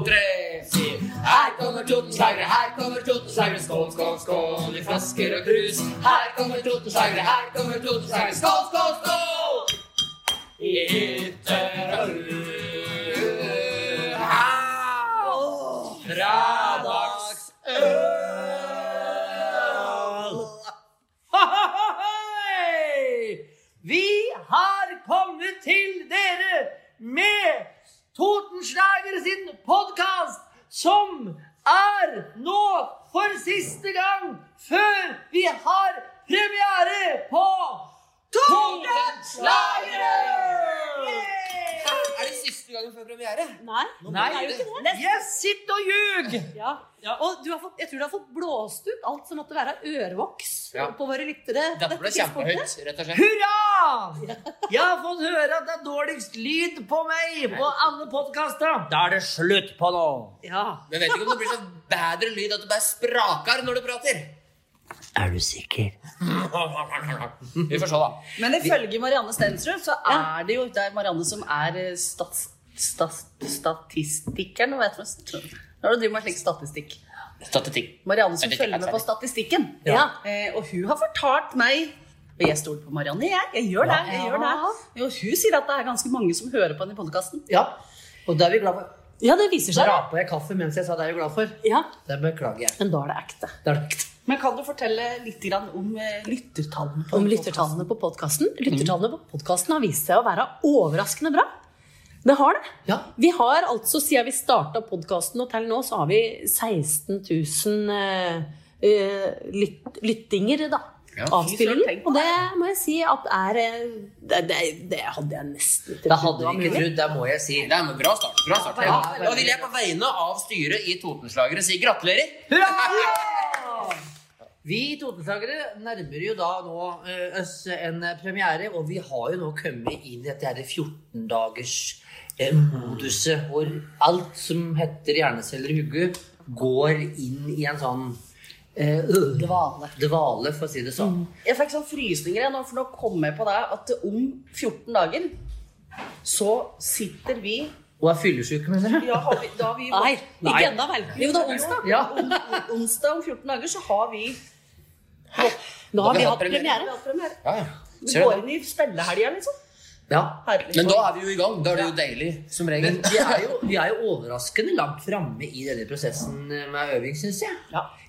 tre, fire. Her kommer Totenslagere, her kommer Totenslagere. Skål, skål, skål i flasker og krus. Her kommer Totenslagere, her kommer Totenslagere. Skål, skål, skål! I hytter og Fredagsøl! Vi har kommet til dere med Totenslager sin podkast, som er nå for siste gang før vi har premiere på Totenslagere! Er det siste gangen før premiere? Nei, Nei, det er jo ikke det. Yes, sitt og ljug! Ja. Og du har fått, jeg tror du har fått blåst ut alt som måtte være ørevoks Ja. på våre lyttere. Dette ble kjempehøyt, rett og slett. Hurra! Jeg har fått høre at det er dårligst lyd på meg på alle podkaster. Da er det slutt på nå. Ja. Men vet ikke om det blir så bedre lyd at du bare spraker når du prater. Er du sikker? Vi får se, da. Men ifølge Marianne Stensrud så er det jo Det er Marianne som er eh, stat, stat, statistikeren. Hva heter det? Når du driver med slik statistikk. Statistikk. Marianne som Jeg følger med på statistikken. Ja. Eh, og hun har fortalt meg Og jeg stoler på Marianne, jeg. Jeg gjør det. jeg gjør det. Og hun sier at det er ganske mange som hører på henne i podkasten. Ja. Og det er vi glad for. ja, det viser seg. Dra på jeg kaffe mens jeg sa det er vi glad for. Ja, Det beklager jeg. Men da er det ekte. Det er det ekte. Men kan du fortelle litt om eh, lyttertallene? på Om lyttertallene på podkasten. Lyttertallene på podkasten har vist seg å være overraskende bra. Det har det. Ja. Vi har altså, Siden vi starta podkasten og til nå, så har vi 16 000 uh, lytt, lyttinger, da. Ja, avspillingen. Og det må jeg si at er eh, Det, det, det hadde jeg nesten ikke Det hadde vi ikke trodd, det må jeg si. Det er en bra start. Bra start. Ja, Da vil jeg på vegne av styret i Totenslagere si gratulerer. Vi Totenslagere nærmer jo da nå eh, oss en premiere, og vi har jo nå kommet inn i dette her 14-dagers eh, moduset hvor alt som heter hjerneceller i hugget, går inn i en sånn eh, øh, Dvale. dvale, for å si det sånn. Jeg fikk sånn frysninger nå, for nå kom jeg på det at om 14 dager så sitter vi Og er fyllesyke, mener du? ja, har vi, da har vi Nei. ikke ennå vel. Jo, det er onsdag. Ja. Om, Onsdag om 14 dager så har vi, Nå har vi hatt premiere. Ja, ja. Vi går inn i spillehelga, liksom. ja. Herlig. Men da er vi jo i gang. Da er det jo deilig, som Men regel. vi er, jo, vi er jo overraskende langt framme i denne prosessen med øving, syns jeg.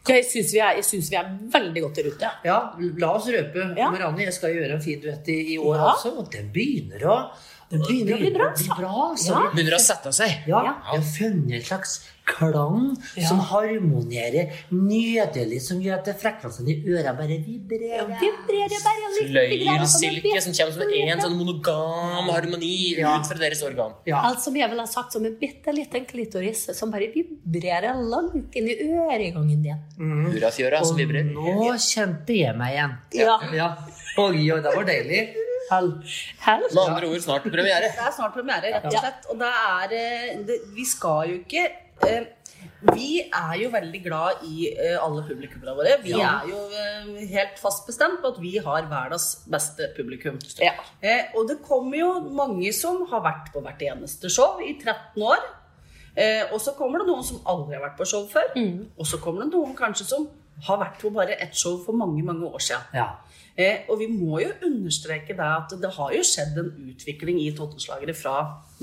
Jeg syns vi, er- synes vi er veldig godt i rute. Ja, la oss røpe. Ja. Marianne, jeg skal gjøre en fin duett i, i år Ja. også, og den begynner å Den begynner å bli bra, Bli bra altså. Ja. Begynner å sette seg. Ja, Ja. Jeg har funnet en slags klang Ja. som harmonerer nydelig, som gjør at frekvensene i ørene bare vibrerer. Vibrerer bare litt grann, som som kommer som en sånn monogam harmoni Ja. ut fra deres organ. Ja. Alt som jeg ville ha sagt som en bitte liten klitoris som bare vibrerer langt inn i øregangen din. Hurrafjøra som Og vibrerer. nå kjente jeg meg igjen. Ja. Ja. Oi, oi, det var deilig. Hell. Med andre ord snart premiere. Det er snart premiere, rett og slett. Og det er eh, det, Vi skal jo ikke Vi er jo veldig glad i eh, alle publikummene våre. Vi Ja. er jo eh, helt fast bestemt på at vi har verdens beste publikum. Ja. Eh, og det kommer jo mange som har vært på hvert eneste show i 13 år. Eh, og så kommer det noen som aldri har vært på show før. Og så kommer det noen kanskje som har vært på bare ett show for mange mange år siden. Ja. Eh, og vi må jo understreke det at det har jo skjedd en utvikling i Totenslagere fra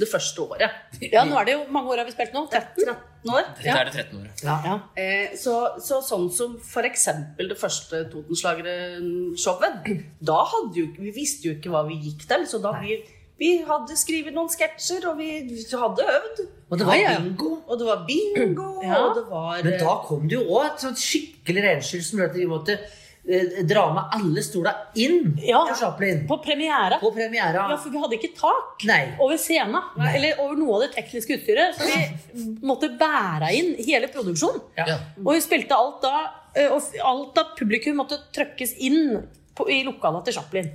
det første året. ja, nå er det jo mange år har vi spilt nå. 13. 13 år. Det er det 13 år. Ja. Ja. Eh, så, så sånn som for eksempel det første Totenslagere-showet, da hadde jo, vi visste jo ikke hva vi gikk til, så da vi, vi hadde skrevet noen sketsjer, og vi hadde øvd. Og det var Ja, ja. bingo. Og det var bingo, Ja. og det var Men da kom det jo òg et sånt skikkelig renskyld som gjorde at vi måtte eh, dra med alle stola inn Ja. til Chaplin På premiere. på premiera. Ja, for vi hadde ikke tak Nei. over scenen. Eller over noe av det tekniske utstyret. Så vi måtte bære inn hele produksjonen. Ja. Og vi spilte alt da eh, Og alt av publikum måtte trykkes inn på, i lokalet til Chaplin.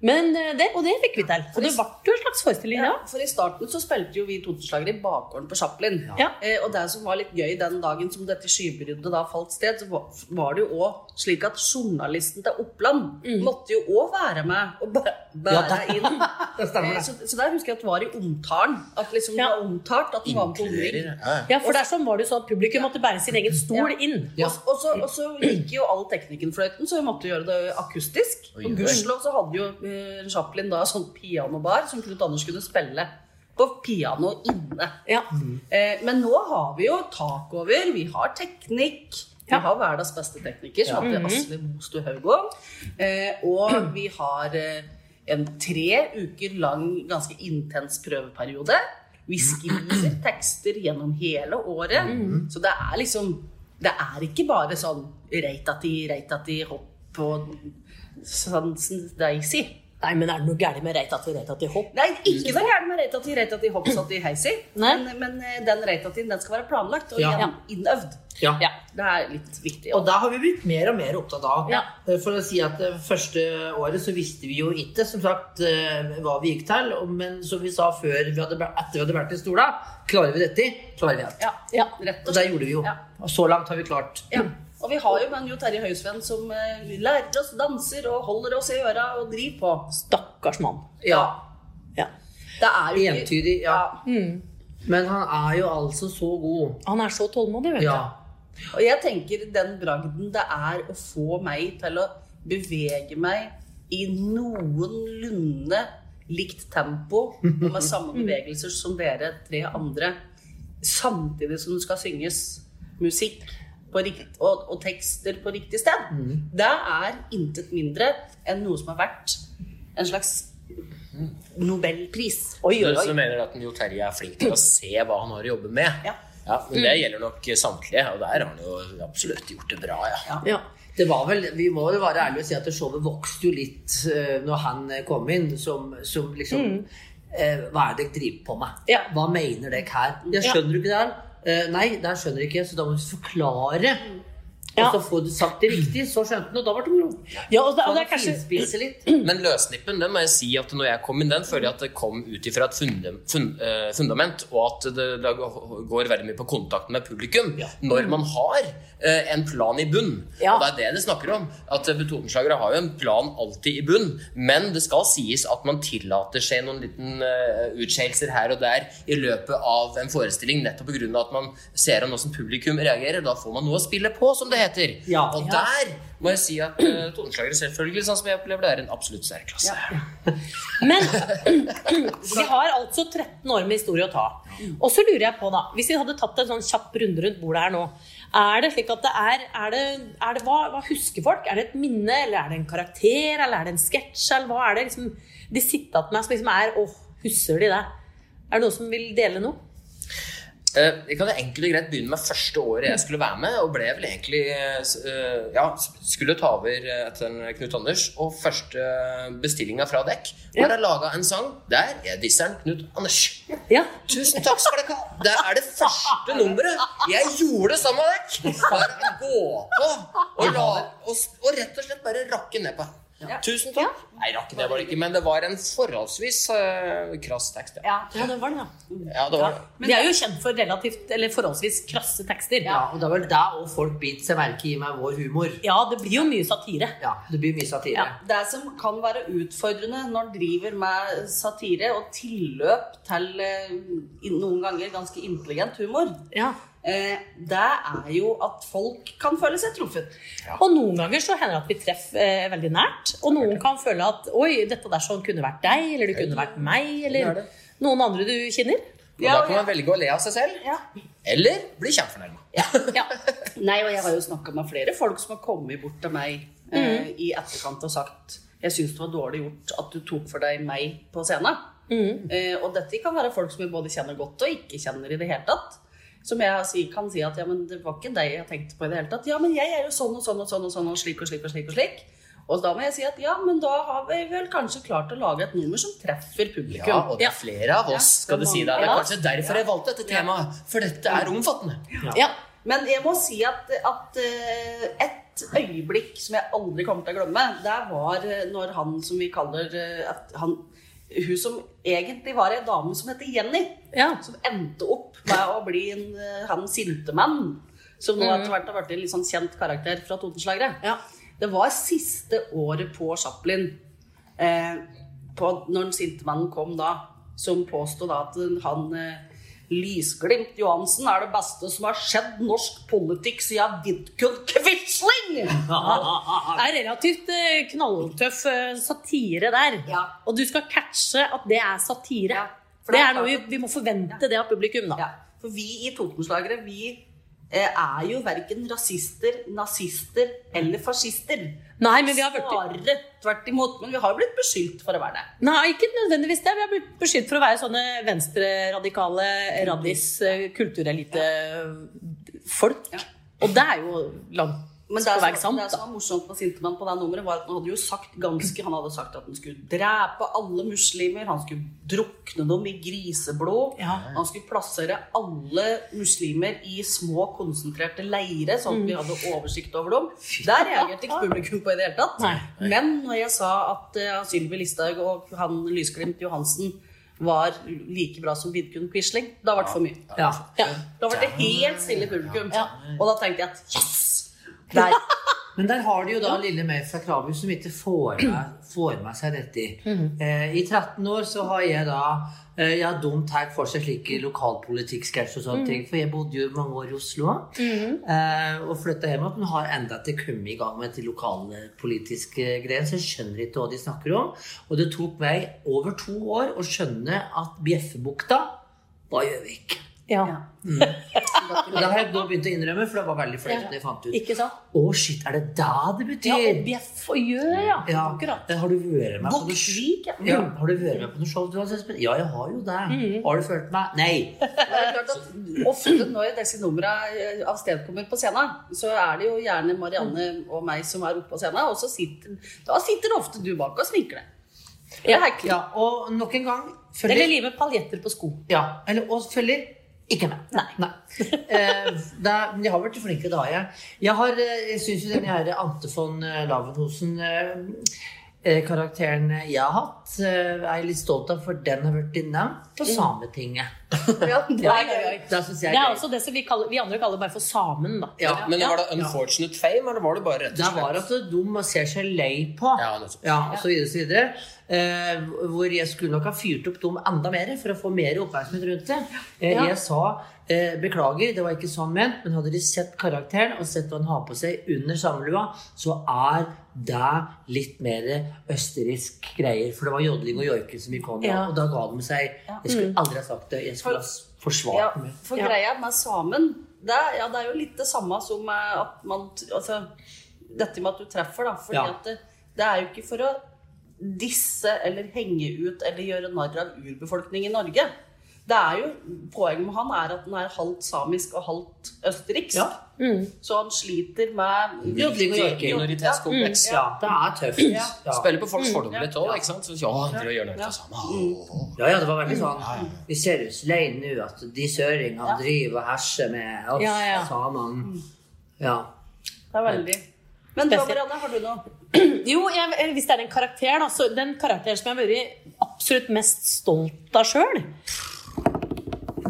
Men eh, det, Og det fikk vi til. Og det ble jo en slags forestilling, Ja, ja. for I starten så spilte jo vi Totenslagere i bakgården på Chaplin. Ja. Eh, og det som var litt gøy den dagen som dette skybruddet da falt sted, så var, det jo òg slik at journalisten til Oppland måtte jo òg være med og bæ- bære inn. Det stemmer, Eh. Så, så der husker jeg at det var i omtalen. At liksom det var omtalt at den var med på omring. Ja. Ja, for der sånn var det jo sånn at publikum måtte bære sin egen stol inn. Ja. Og, og, så, og så gikk jo all teknikken fløyten, så vi måtte gjøre det akustisk. Og gudskjelov så hadde jo eh, Chaplin da sånn pianobar som Knut Anders kunne spille på piano inne. Ja. Eh, men nå har vi jo tak over, vi har teknikk. Vi Ja. har verdens beste tekniker, som heter Asle Mostu Haugård. Eh, og vi har eh, en tre uker lang, ganske intens prøveperiode. Vi skriver tekster gjennom hele året. Så det er liksom Det er ikke bare sånn reitati, reitati, hopp og sånn Daisy. Nei, men er det noe gærent med Reitati Reitati Hopp? Nei, ikke noe gærent med reitati, reitati, hopp, satt i heisi. Men, men den den reitatien den skal være planlagt og Ja. igjen innøvd. Ja. Ja. Det er litt viktig. Og da har vi blitt mer og mer opptatt av. Ja. Eh, For å si at det første året så visste vi jo ikke som sagt eh, hva vi gikk til. Men som vi sa før vi hadde, etter vi hadde vært i stola, klarer vi dette, klarer vi alt. Ja, Ja. rett Og og det gjorde vi jo. Ja. Og så langt har vi klart. Ja. Og vi har jo men jo Terje Høisvenn som eh, lærer oss danser og holder oss i øra og driver på. Stakkars mann. Ja. Ja. Det er jo Entydig, ja. Men han er jo altså så god. Han er så tålmodig, vet du. Ja. Og jeg tenker den bragden det er å få meg til å bevege meg i noenlunde likt tempo og med samme bevegelser som dere tre andre, samtidig som det skal synges musikk rikt, og, og tekster på riktig sted, det er intet mindre enn noe som har vært en slags nobelpris. Oi, oi, Så du mener du at Jo Terje er flink til å se hva han har å jobbe med? Ja. men det gjelder nok samtlige, og der har han jo absolutt gjort det bra, ja. Ja. Det var vel, Vi må jo være ærlige og si at det showet vokste jo litt uh, når han eh, kom inn, som, som liksom eh, Hva er det dere driver på med? Ja. Hva mener dere her? Jeg Ja. skjønner du ikke det her? Eh, nei, det skjønner jeg ikke, så da må vi forklare. Ja. Og så får du sagt det riktig, så skjønte han, og da ble det moro. Ja, og det, og det er kanskje litt. Men løssnippen, den må jeg si at når jeg kom inn, den føler jeg at det kom ut ifra et fundam, fun, eh, fundament, og at det, det går veldig mye på kontakten med publikum når man har eh, en plan i bunn. Ja. Og det er det det snakker om. At uh, har jo en plan alltid i bunn, men det skal sies at man tillater seg noen liten uh, utskeielser her og der i løpet av en forestilling, nettopp pga. at man ser an hvordan publikum reagerer. Da får man noe å spille på, som det heter. Ja. og Ja. der må jeg si at uh, toneslagere selvfølgelig, sånn som jeg opplever det, er en absolutt særklasse. Men vi har altså 13 år med historie å ta. Og så lurer jeg på, da Hvis vi hadde tatt en sånn kjapp runde rundt bordet her nå, er det slik at det er, er, det, er det, hva, hva husker folk? Er det et minne, eller er det en karakter, eller er det en sketsj? Eller hva er det liksom de sitter igjen med som liksom er Å, husker de det? Er det noen som vil dele noe? Eh, Jeg kan jo enkelt og greit begynne med første året jeg skulle være med, og ble vel egentlig eh, Ja, skulle ta over eh, etter Knut Anders, og første bestillinga fra dekk var å lage en sang der jeg disseren Knut Anders. Ja. Tusen takk skal dere ha! Det er det første nummeret jeg gjorde sammen med dekk! Bare å gå på og, la, og, og rett og slett bare rakke ned på. Tusen takk. Nei, rakk det var det ikke, men det var en forholdsvis uh, krass tekst. Ja. ja, det var det, ja. ja, det var det. De er jo kjent for relativt, eller forholdsvis krasse tekster. Ja, og det er vel da og folk biter seg merke i med vår humor. Ja, det blir jo mye satire. Ja, Det blir mye satire. Ja. Det som kan være utfordrende når en driver med satire og tilløp til eh, noen ganger ganske intelligent humor, Ja. Eh, det er jo at folk kan føle seg truffet. Og noen ganger så hender det at vi treffer eh, veldig nært. Og noen kan føle at oi, dette der sånn kunne vært deg, eller det kunne vært meg, eller noen andre du kjenner. Og da kan man velge å le av seg selv, Ja. eller bli kjempefornærma. Ja. Nei, og jeg har jo snakka med flere folk som har kommet bort til meg eh, i etterkant og sagt jeg syns det var dårlig gjort at du tok for deg meg på scenen. Eh, og dette kan være folk som vi både kjenner godt og ikke kjenner i det hele tatt. Som jeg kan si at ja, men det var ikke deg jeg tenkte på i det hele tatt. Ja, men jeg er jo sånn og sånn og sånn og sånn og slik og slik og slik. Og slik. Og da må jeg si at ja, men da har vi vel kanskje klart å lage et nummer som treffer publikum. Ja, og det er flere av oss, skal du si deg. Det er kanskje derfor jeg valgte dette temaet. For dette er omfattende. ja. Men jeg må si at, at eh, et øyeblikk som jeg aldri kommer til å glemme, det var eh, når han som vi kaller eh, at han hun som egentlig var ei dame som heter Jenny, Ja. som endte opp med å bli en, han sinte sintemann, som nå etter hvert har blitt en litt sånn kjent karakter fra Totenslageret. Ja. Det var siste året på Chaplin, eh, på, når den sintemannen kom da, som påstod at han eh, Lysglimt Johansen er det beste som har skjedd norsk politikk siden Vidkun Quisling! Det er relativt eh, knalltøff eh, satire der. Ja. Og du skal catche at det er satire. Ja, for det er noe vi, vi må forvente det av publikum, da. For vi i Totenslagere, vi eh, er jo verken rasister, nazister eller fascister. Nei, men vi har Snarere tvert imot. Men vi har blitt beskyldt for å være det. Nei, ikke nødvendigvis det. Vi har blitt beskyldt for å være sånne venstreradikale raddis eh, kulturelite-folk. Ja. Og det er jo langt Men det, som, sant, det som var morsomt med Sintemann på det nummeret, var at han hadde jo sagt ganske Han hadde sagt at han skulle drepe alle muslimer, han skulle drukne dem i griseblod. Ja. Han skulle plassere alle muslimer i små, konsentrerte leire, sånn at vi hadde oversikt over dem. Der reagerte ikke publikum på i det hele tatt. Nei. Men når jeg sa at uh, Sylvi Listhaug og han Lysglimt Johansen var like bra som Vidkun Quisling, da ble det for mye. Ja. Ja. Da ble det helt stille publikum. Og da tenkte jeg at yes! Der. Men der har de jo da lille meg fra Krabu som ikke får med, får med seg dette. eh, I 13 år så har jeg da eh, Jeg har dumt her for seg slike lokalpolitikksketsjer og sånne ting. For jeg bodde jo mange år i Oslo eh, og flytta hjem igjen. Men har enda ikke kommet i gang med de lokalpolitiske greiene, så jeg skjønner ikke hva de snakker om. Og det tok meg over to år å skjønne at Bjeffebukta var Gjøvik. Ja. Og det har jeg nå begynt å innrømme, for det var veldig flaut som jeg fant ut. Ikke sant? Å, shit, er det da det betyr? Ja, og bjeff og gjør, ja. Ja, Akkurat. Har du vært med på noe ja. ja, Har du vært med på noe show? Du har sett? Ja, jeg har jo det. Mm. Har du følt meg? Nei. Det er klart at Ofte når disse numrene avstedkommer på scenen, så er det jo gjerne Marianne og meg som er oppe på scenen, og så sitter, da sitter ofte du bak og sminker deg. Det helt Ja, og nok en gang Eller følger livet paljetter på sko. ja, eller, Og følger ikke meg. Nei. Eh, da, men jeg har vært flinke jeg. Jeg, har, eh, jeg syns jo den her Ante von eh, Lavenhosen eh, eh, Karakteren jeg har hatt, eh, er jeg litt stolt av, for den har vært nevnt på Sametinget. Ja, det er. Det jeg Det er også det som vi, kaller, vi andre kaller bare for samen, da. Ja. Men var det unfortunate fame, eller var det bare rett og slett? Det var at de ser seg lei på. Ja, og så videre, så videre. Eh, hvor jeg skulle nok ha fyrt opp dem enda mer for å få mer oppmerksomhet rundt det. Eh, Ja. Jeg sa eh, beklager, det var ikke sånn ment, men hadde de sett karakteren og sett hva han har på seg under samlelua, så er det litt mer østerriksk greier. For det var jodling og joiking som gikk hånd i Ja. og da ga de seg. Jeg skulle aldri ha sagt det. Jeg skulle ha forsvart Ja, meg. for Ja. greia med samen det er, ja, det er jo litt det samme som at man Altså, dette med at du treffer, da. Fordi Ja. at det, det er jo ikke for å disse eller henge ut eller gjøre narr av urbefolkningen i Norge. Det er jo, Poenget med han er at han er halvt samisk og halvt østerriksk. Ja. Så han sliter med minoritetskompleks. Ja. Mm. Ja, det er tøft. Ja. Spiller på folks fordommer litt òg? Ja, dere gjør noe for. Ja, ja, det var veldig sånn Vi ser ut lei nå at de søringene driver og herser med oss Ja, ja. samene. Ja. Det er veldig Men da, Marianne, har du noe? Jo, jeg, hvis det er en karakter, da, så den karakteren som jeg har vært absolutt mest stolt av sjøl,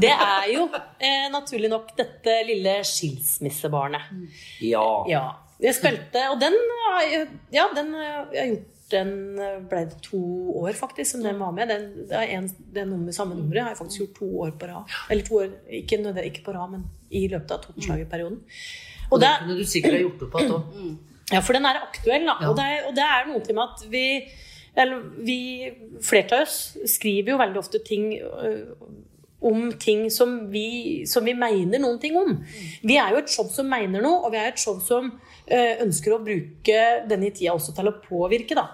det er jo eh, naturlig nok dette lille skilsmissebarnet. ja. Ja. Jeg spilte, og den Ja, den har gjort den ble det to år, faktisk, som den var med. Den, det er en, det nummer, samme nummeret har jeg faktisk gjort to år på rad. Eller to år, ikke, ikke på rad, men i løpet av Totenslagerperioden. Og Og det kunne du sikkert ha gjort opp igjen òg. ja, for den er aktuell, da. Ja. Og, det er, og det er noe til med at vi eller vi, Flertallet av oss skriver jo veldig ofte ting øh, om ting som vi, som vi mener noen ting om. Vi er jo et show som mener noe, og vi er et show som øh, ønsker å bruke denne tida også til å påvirke, da.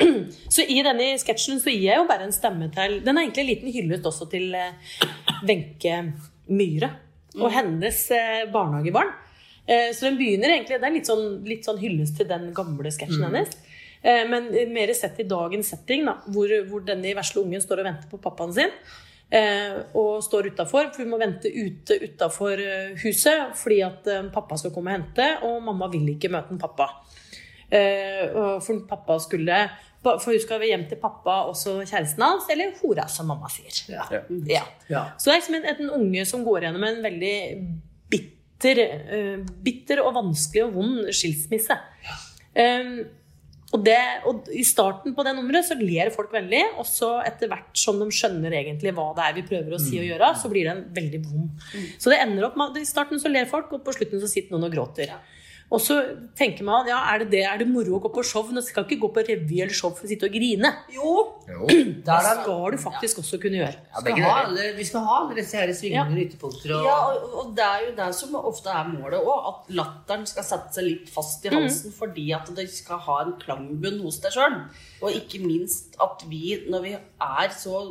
Så i denne sketsjen så gir jeg jo bare en stemme til Den er egentlig en liten hyllest også til eh, Wenche Myhre og hennes eh, barnehagebarn. Eh, Så den begynner egentlig Det er litt sånn, litt sånn hyllest til den gamle sketsjen hennes. Eh, Men mer sett i dagens setting, da, hvor, hvor denne vesle ungen står og venter på pappaen sin. Eh, Og står utafor, for hun må vente ute utafor huset fordi at eh, pappa skal komme og hente, og mamma vil ikke møte en pappa. Eh, og for pappa skulle For hun skal hjem til pappa og kjæresten hans, eller hora, som mamma sier. Ja. Ja. Ja. Så det er liksom en, en unge som går gjennom en veldig bitter, eh, bitter og vanskelig og vond skilsmisse. Um, og, det, og I starten på det nummeret så ler folk veldig, og så etter hvert som de skjønner egentlig hva det er vi prøver å si og gjøre, så blir det en veldig vond. Så det ender opp med at I starten så ler folk, og på slutten så sitter noen og gråter. Og så tenker man ja, er det det, er det moro å gå på show? Nå skal ikke gå på revy eller show for å sitte og grine. Jo, Jo. Det skal du faktisk også kunne gjøre. Ja, Skal ha alle, vi skal ha alle disse her svingende ytterpunkter. Og, Ja, og, og det er jo det som ofte er målet òg. At latteren skal sette seg litt fast i halsen fordi at det skal ha en klangbunn hos deg sjøl. Og ikke minst at vi, når vi er så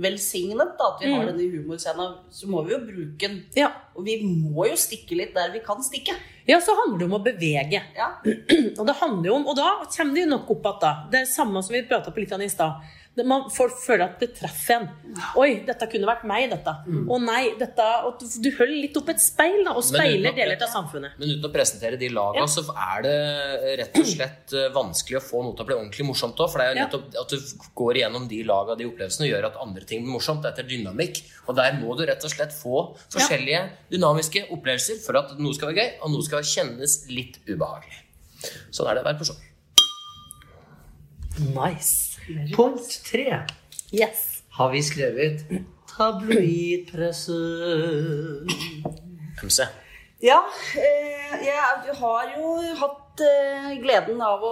velsignet da, at vi har denne humorscenen, så må vi jo bruke den. Ja. Og vi må jo stikke litt der vi kan stikke. ja, så handler det om å bevege. Ja. Og det handler jo om, og da kommer det jo nok opp igjen, da. Det er samme som vi prata på litt i stad. Det- Man, folk føler at det treffer en. Oi, dette kunne vært meg, dette. Å nei, dette og du, holder litt opp et speil, da, og speiler deler av samfunnet. Men uten å presentere de laga, Ja. så er det rett og slett eh, vanskelig å få noe til å bli ordentlig morsomt òg. For det er jo nettopp at du går igjennom de laga, de opplevelsene, gjør at andre ting blir morsomt. Etter dynamikk. Og der må du rett og slett få forskjellige dynamiske opplevelser for at noe skal være gøy, og noe skal kjennes litt ubehagelig. Sånn er det på show. Nice. Punkt tre Yes. har vi skrevet tabloidpresse. MC. Ja, eh, jeg har jo hatt eh, gleden av å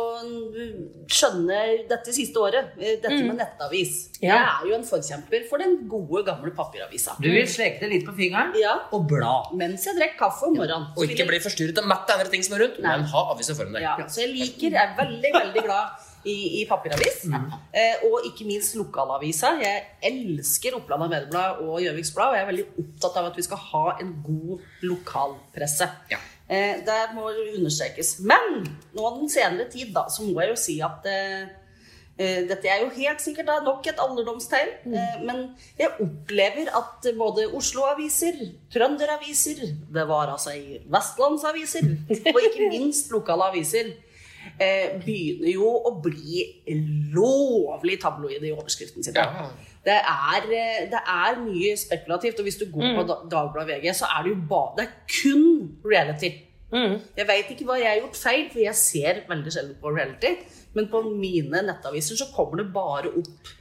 skjønne dette siste året. eh, Dette med nettavis. Ja. Jeg er jo en forkjemper for den gode, gamle papiravisa. Du vil sleke det litt på fingeren Ja, og bla. Mens jeg drikker kaffe om morgenen. Og ikke bli forstyrret av matte andre ting som er rundt, Nei. men ha avisa foran deg. Ja, så jeg liker, jeg er veldig, veldig glad i, i papiravis. Eh, og ikke minst lokalavisa. Jeg elsker Oppland Arbeiderblad og Gjøviks Blad, og jeg er veldig opptatt av at vi skal ha en god lokalpresse. Ja. Eh, der må det understrekes. Men nå den senere tid, da, så må jeg jo si at eh, eh, dette er jo helt sikkert da, nok et alderdomstegn, mm. men jeg opplever at både Oslo-aviser, trønderaviser, det var altså i vestlandsaviser, og ikke minst lokale aviser, eh, begynner jo å bli lovlig tabloide i overskriften sin. Ja. Det er, eh, det er mye spekulativt, og hvis du går på Da- Dagbladet VG, så er det jo bare Det er kun reality. Mm. Jeg veit ikke hva jeg har gjort feil, for jeg ser veldig sjelden på reality. Men på mine nettaviser så kommer det bare opp.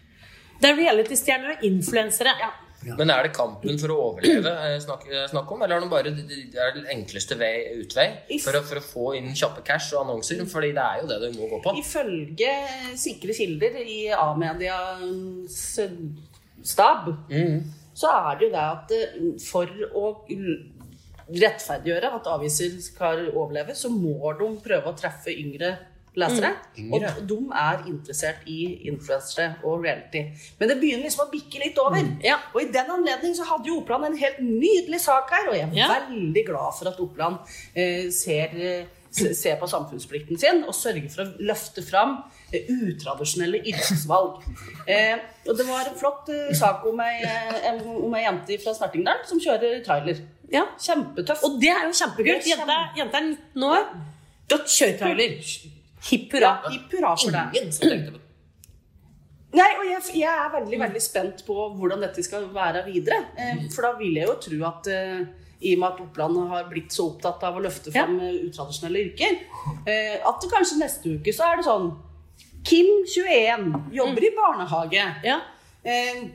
Det er reality-stjerner og influensere. Ja. Men er det kampen for å overleve eh, snakk, eh, snakk om, eller er det bare det er den enkleste vei, utvei for å, for å få inn kjappe cash og annonser? Fordi det er jo det du må gå på. Ifølge sikre kilder i A-medias stab, så er det jo det at eh, for å rettferdiggjøre at aviser skal overleve, så må de prøve å treffe yngre lesere. Mm. Og de er interessert i influensere og reality. Men det begynner liksom å bikke litt over. Ja. Og i den anledning så hadde jo Oppland en helt nydelig sak her, og jeg er Ja. veldig glad for at Oppland eh, ser, eh, ser på samfunnsplikten sin og sørger for å løfte fram eh, utradisjonelle yrkesvalg. Eh, og det var en flott eh, sak om ei, om ei jente fra Snertingdal som kjører trailer. Ja. Kjempetøff. Og det er jo kjempekult. Jenta, jenta er 19 år. Dødt kjøretrailer. Hipp ja, hipp hurra for det. Ingen som tenkte på det. Nei, og jeg, jeg er veldig veldig spent på hvordan dette skal være videre. Eh, for da vil jeg jo tro at eh, i og med at Oppland har blitt så opptatt av å løfte Ja. frem eh, utradisjonelle yrker, at kanskje neste uke så er det sånn Kim 21 jobber i barnehage. Ja. Eh,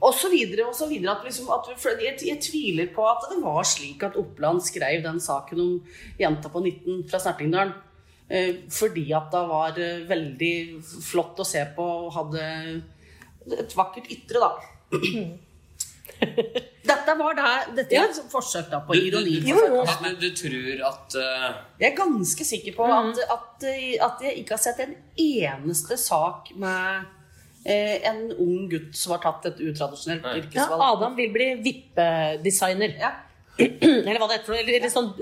og så videre og så videre. At liksom, at, jeg, jeg tviler på at det var slik at Oppland skrev den saken om jenta på 19 fra Snertingdalen. Eh, fordi at det var eh, veldig flott å se på og hadde et vakkert ytre, da. Dette var det, dette er et forsøk da på Du, du, ironi. du, du, men du, tror at uh... Jeg er ganske sikker på at, at, at jeg ikke har sett en eneste sak med eh, en ung gutt som har tatt et utradisjonelt yrkesvalg. ja. Adam vil bli vippedesigner. Ja. Eller hva det heter. Eller, eller sånn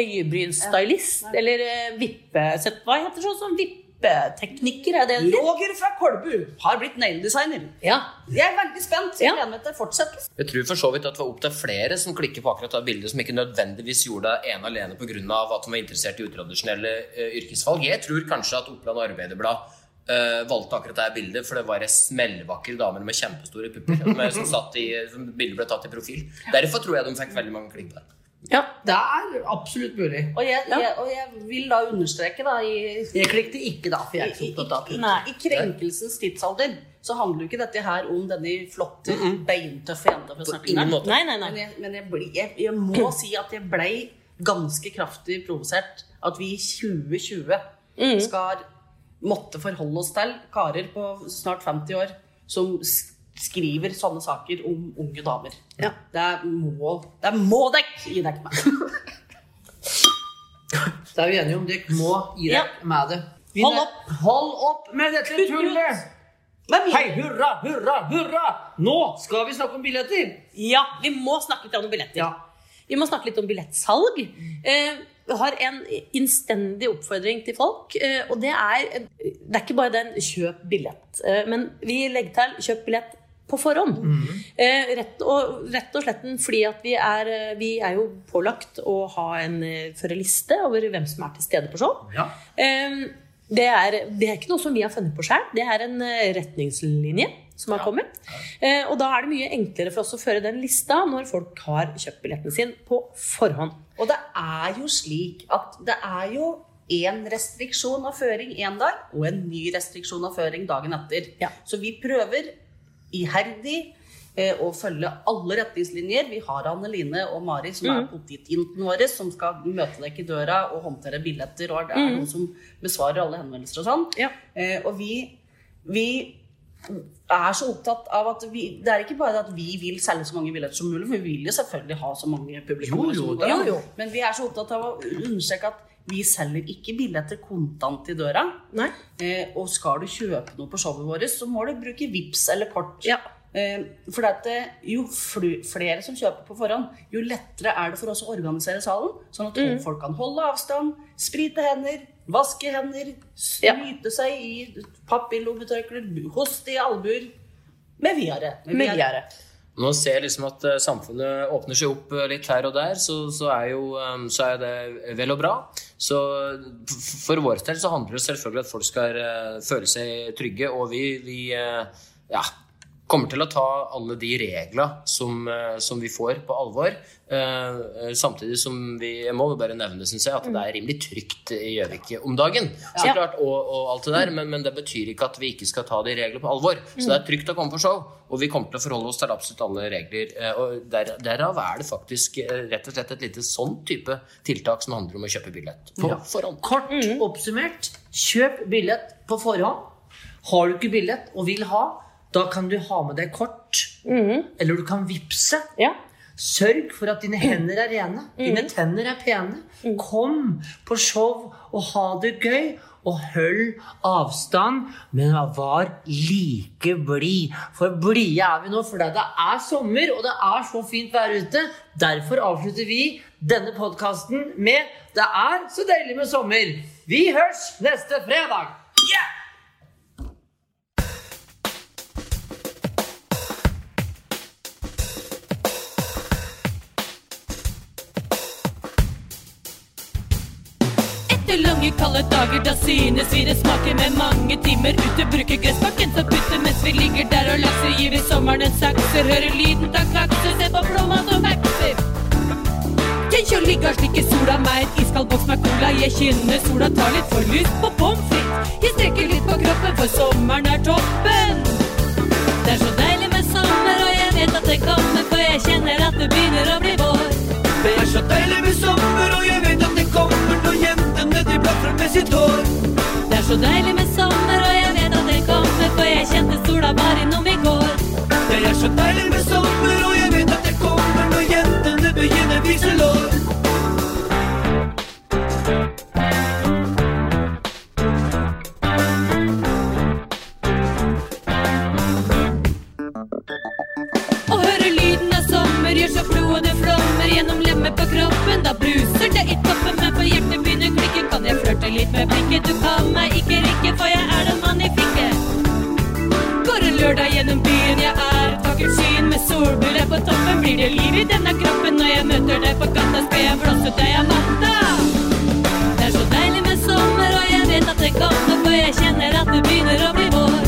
øyebrynstylist. Ja. Eller vippesett. vippe... Hva heter sånn som vippeteknikker? Er det det? Roger fra Kolbu har blitt naildesigner. Ja. Jeg er veldig spent. Jeg Ja. gleder meg til fortsettelse. Jeg tror for så vidt at det var opp til flere som klikker på akkurat det bildet, som ikke nødvendigvis gjorde det ene alene pga. at de var interessert i utradisjonelle uh, yrkesvalg. Jeg tror kanskje at Oppland Arbeiderblad eh, valgte akkurat det bildet, for det var ei smellvakker dame med kjempestore pupper med, som, satt i, som bildet ble tatt i profil. Derfor tror jeg de fikk veldig mange klikk på det. Ja, det er absolutt mulig. Og jeg, Ja. jeg, og jeg vil da understreke da i, Jeg klikket ikke da, for jeg er ikke opptatt av i, Nei. i krenkelsens tidsalder så handler jo ikke dette her om denne flotte, beintøffe jenta fra På snakken ingen her. måte. Nei, nei, Men, nei. jeg, men jeg, ble, jeg, jeg må si at jeg blei ganske kraftig provosert at vi i 2020 skal måtte forholde oss til karer på snart 50 år som skriver sånne saker om unge damer. Ja. Det må, det må dekk gi dekk meg. Da er vi enige om dere må gi Ja. med det. Vi Hold opp. Hold opp med dette tullet! Hei, hurra, hurra, hurra! Nå skal vi snakke om billetter! Ja, vi må snakke litt om billetter. Ja. Vi må snakke litt om billettsalg. Eh, har en innstendig oppfordring til folk. Eh, og det er Det er ikke bare den 'kjøp billett', eh, men vi legger til 'kjøp billett' på forhånd. Eh, rett, og, rett og slett fordi at vi er, vi er jo pålagt å ha en føre liste over hvem som er til stede på show. Ja. Det, er, det er ikke noe som vi har funnet på sjøl. Det er en retningslinje som har kommet. Eh, og da er det mye enklere for oss å føre den lista når folk har kjøpt billetten sin på forhånd. Og det er jo slik at det er jo én restriksjon av føring én dag, og en ny restriksjon av føring dagen etter. Ja. Så vi prøver iherdig eh, å følge alle retningslinjer. Vi har Anneline og Mari, som er politijentene våre, som skal møte deg i døra og håndtere billetter, og det er noen som besvarer alle henvendelser og sånn. Ja. Eh, og vi, vi er så opptatt av at vi Det er ikke bare at vi vil selge så mange billetter som mulig, for vi vil jo selvfølgelig ha så mange publikummere som mulig. Jo, jo. Men vi er så opptatt av å understreke at vi selger ikke billetter kontant i døra. Nei? Eh, og skal du kjøpe noe på showet vårt, så må du bruke VIPS eller kort. Ja. Eh, for at, eh, jo fl flere som kjøper på forhånd, jo lettere er det for oss å organisere salen. Sånn at Mm. folk kan holde avstand, sprite hender, vaske hender, Ja. seg i papirlommetørklær, hoste i albuer. Med videre. Med videre. Nå ser jeg liksom at eh, samfunnet åpner seg opp eh, litt her og der, så, så, er, jo, eh, så er det vel og bra. Så for vår del så handler det selvfølgelig om at folk skal føle seg trygge, og vi, vi ja, kommer til å ta alle de reglene som, eh, som vi får, på alvor. Eh, eh, samtidig som vi jeg må bare nevne synes jeg, at det er rimelig trygt i Gjøvik om dagen. Så Ja. klart, og, og alt det der, men, men det betyr ikke at vi ikke skal ta de reglene på alvor. Så det er trygt å komme på show, og vi kommer til å forholde oss til absolutt alle regler. eh, Og der, derav er det faktisk rett og slett et lite sånn type tiltak som handler om å kjøpe billett på Ja. forhånd. Kort oppsummert, kjøp billett på forhånd. Har du ikke billett og vil ha, da kan du ha med deg kort. Eller du kan vippse. Ja. Sørg for at dine hender er rene, dine tenner er pene. Kom på show og ha det gøy. Og hold avstand, men var like blid. For blide er vi nå fordi det er sommer, og det er så fint vær ute. Derfor avslutter vi denne podkasten med 'Det er så deilig med sommer'. Vi høres neste fredag. Yeah! Lange, kalde dager, da synes vi det smaker med mange timer ute. Bruker gressbakken som putter mens vi ligger der og lakser. Gir vi sommeren en sakser, hører lyden av klakser, se på blomma som vokser. Jeg å ligge slik slikke sola, meg en iskald boks med cola. Jeg kjenner sola tar litt for lyst på pommes frites. Så deilig blir det liv i denne kroppen når jeg møter deg på gata, skal jeg blåse ut natta? Det er så deilig med sommer, og jeg vet at det kommer, for jeg kjenner at det begynner å bli vår.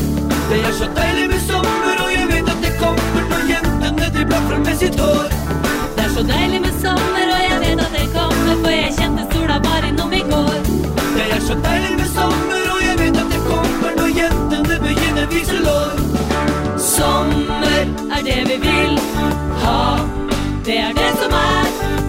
Det er så deilig med sommer, og jeg vet at det kommer når jentene de blar frem med sitt hår. Det er så deilig med sommer, og jeg vet at det kommer, for jeg kjente sola var innom i går. Det er så deilig med sommer, og jeg vet at det kommer når jentene begynner å vise lår. Er det vi vil ha, det er det som er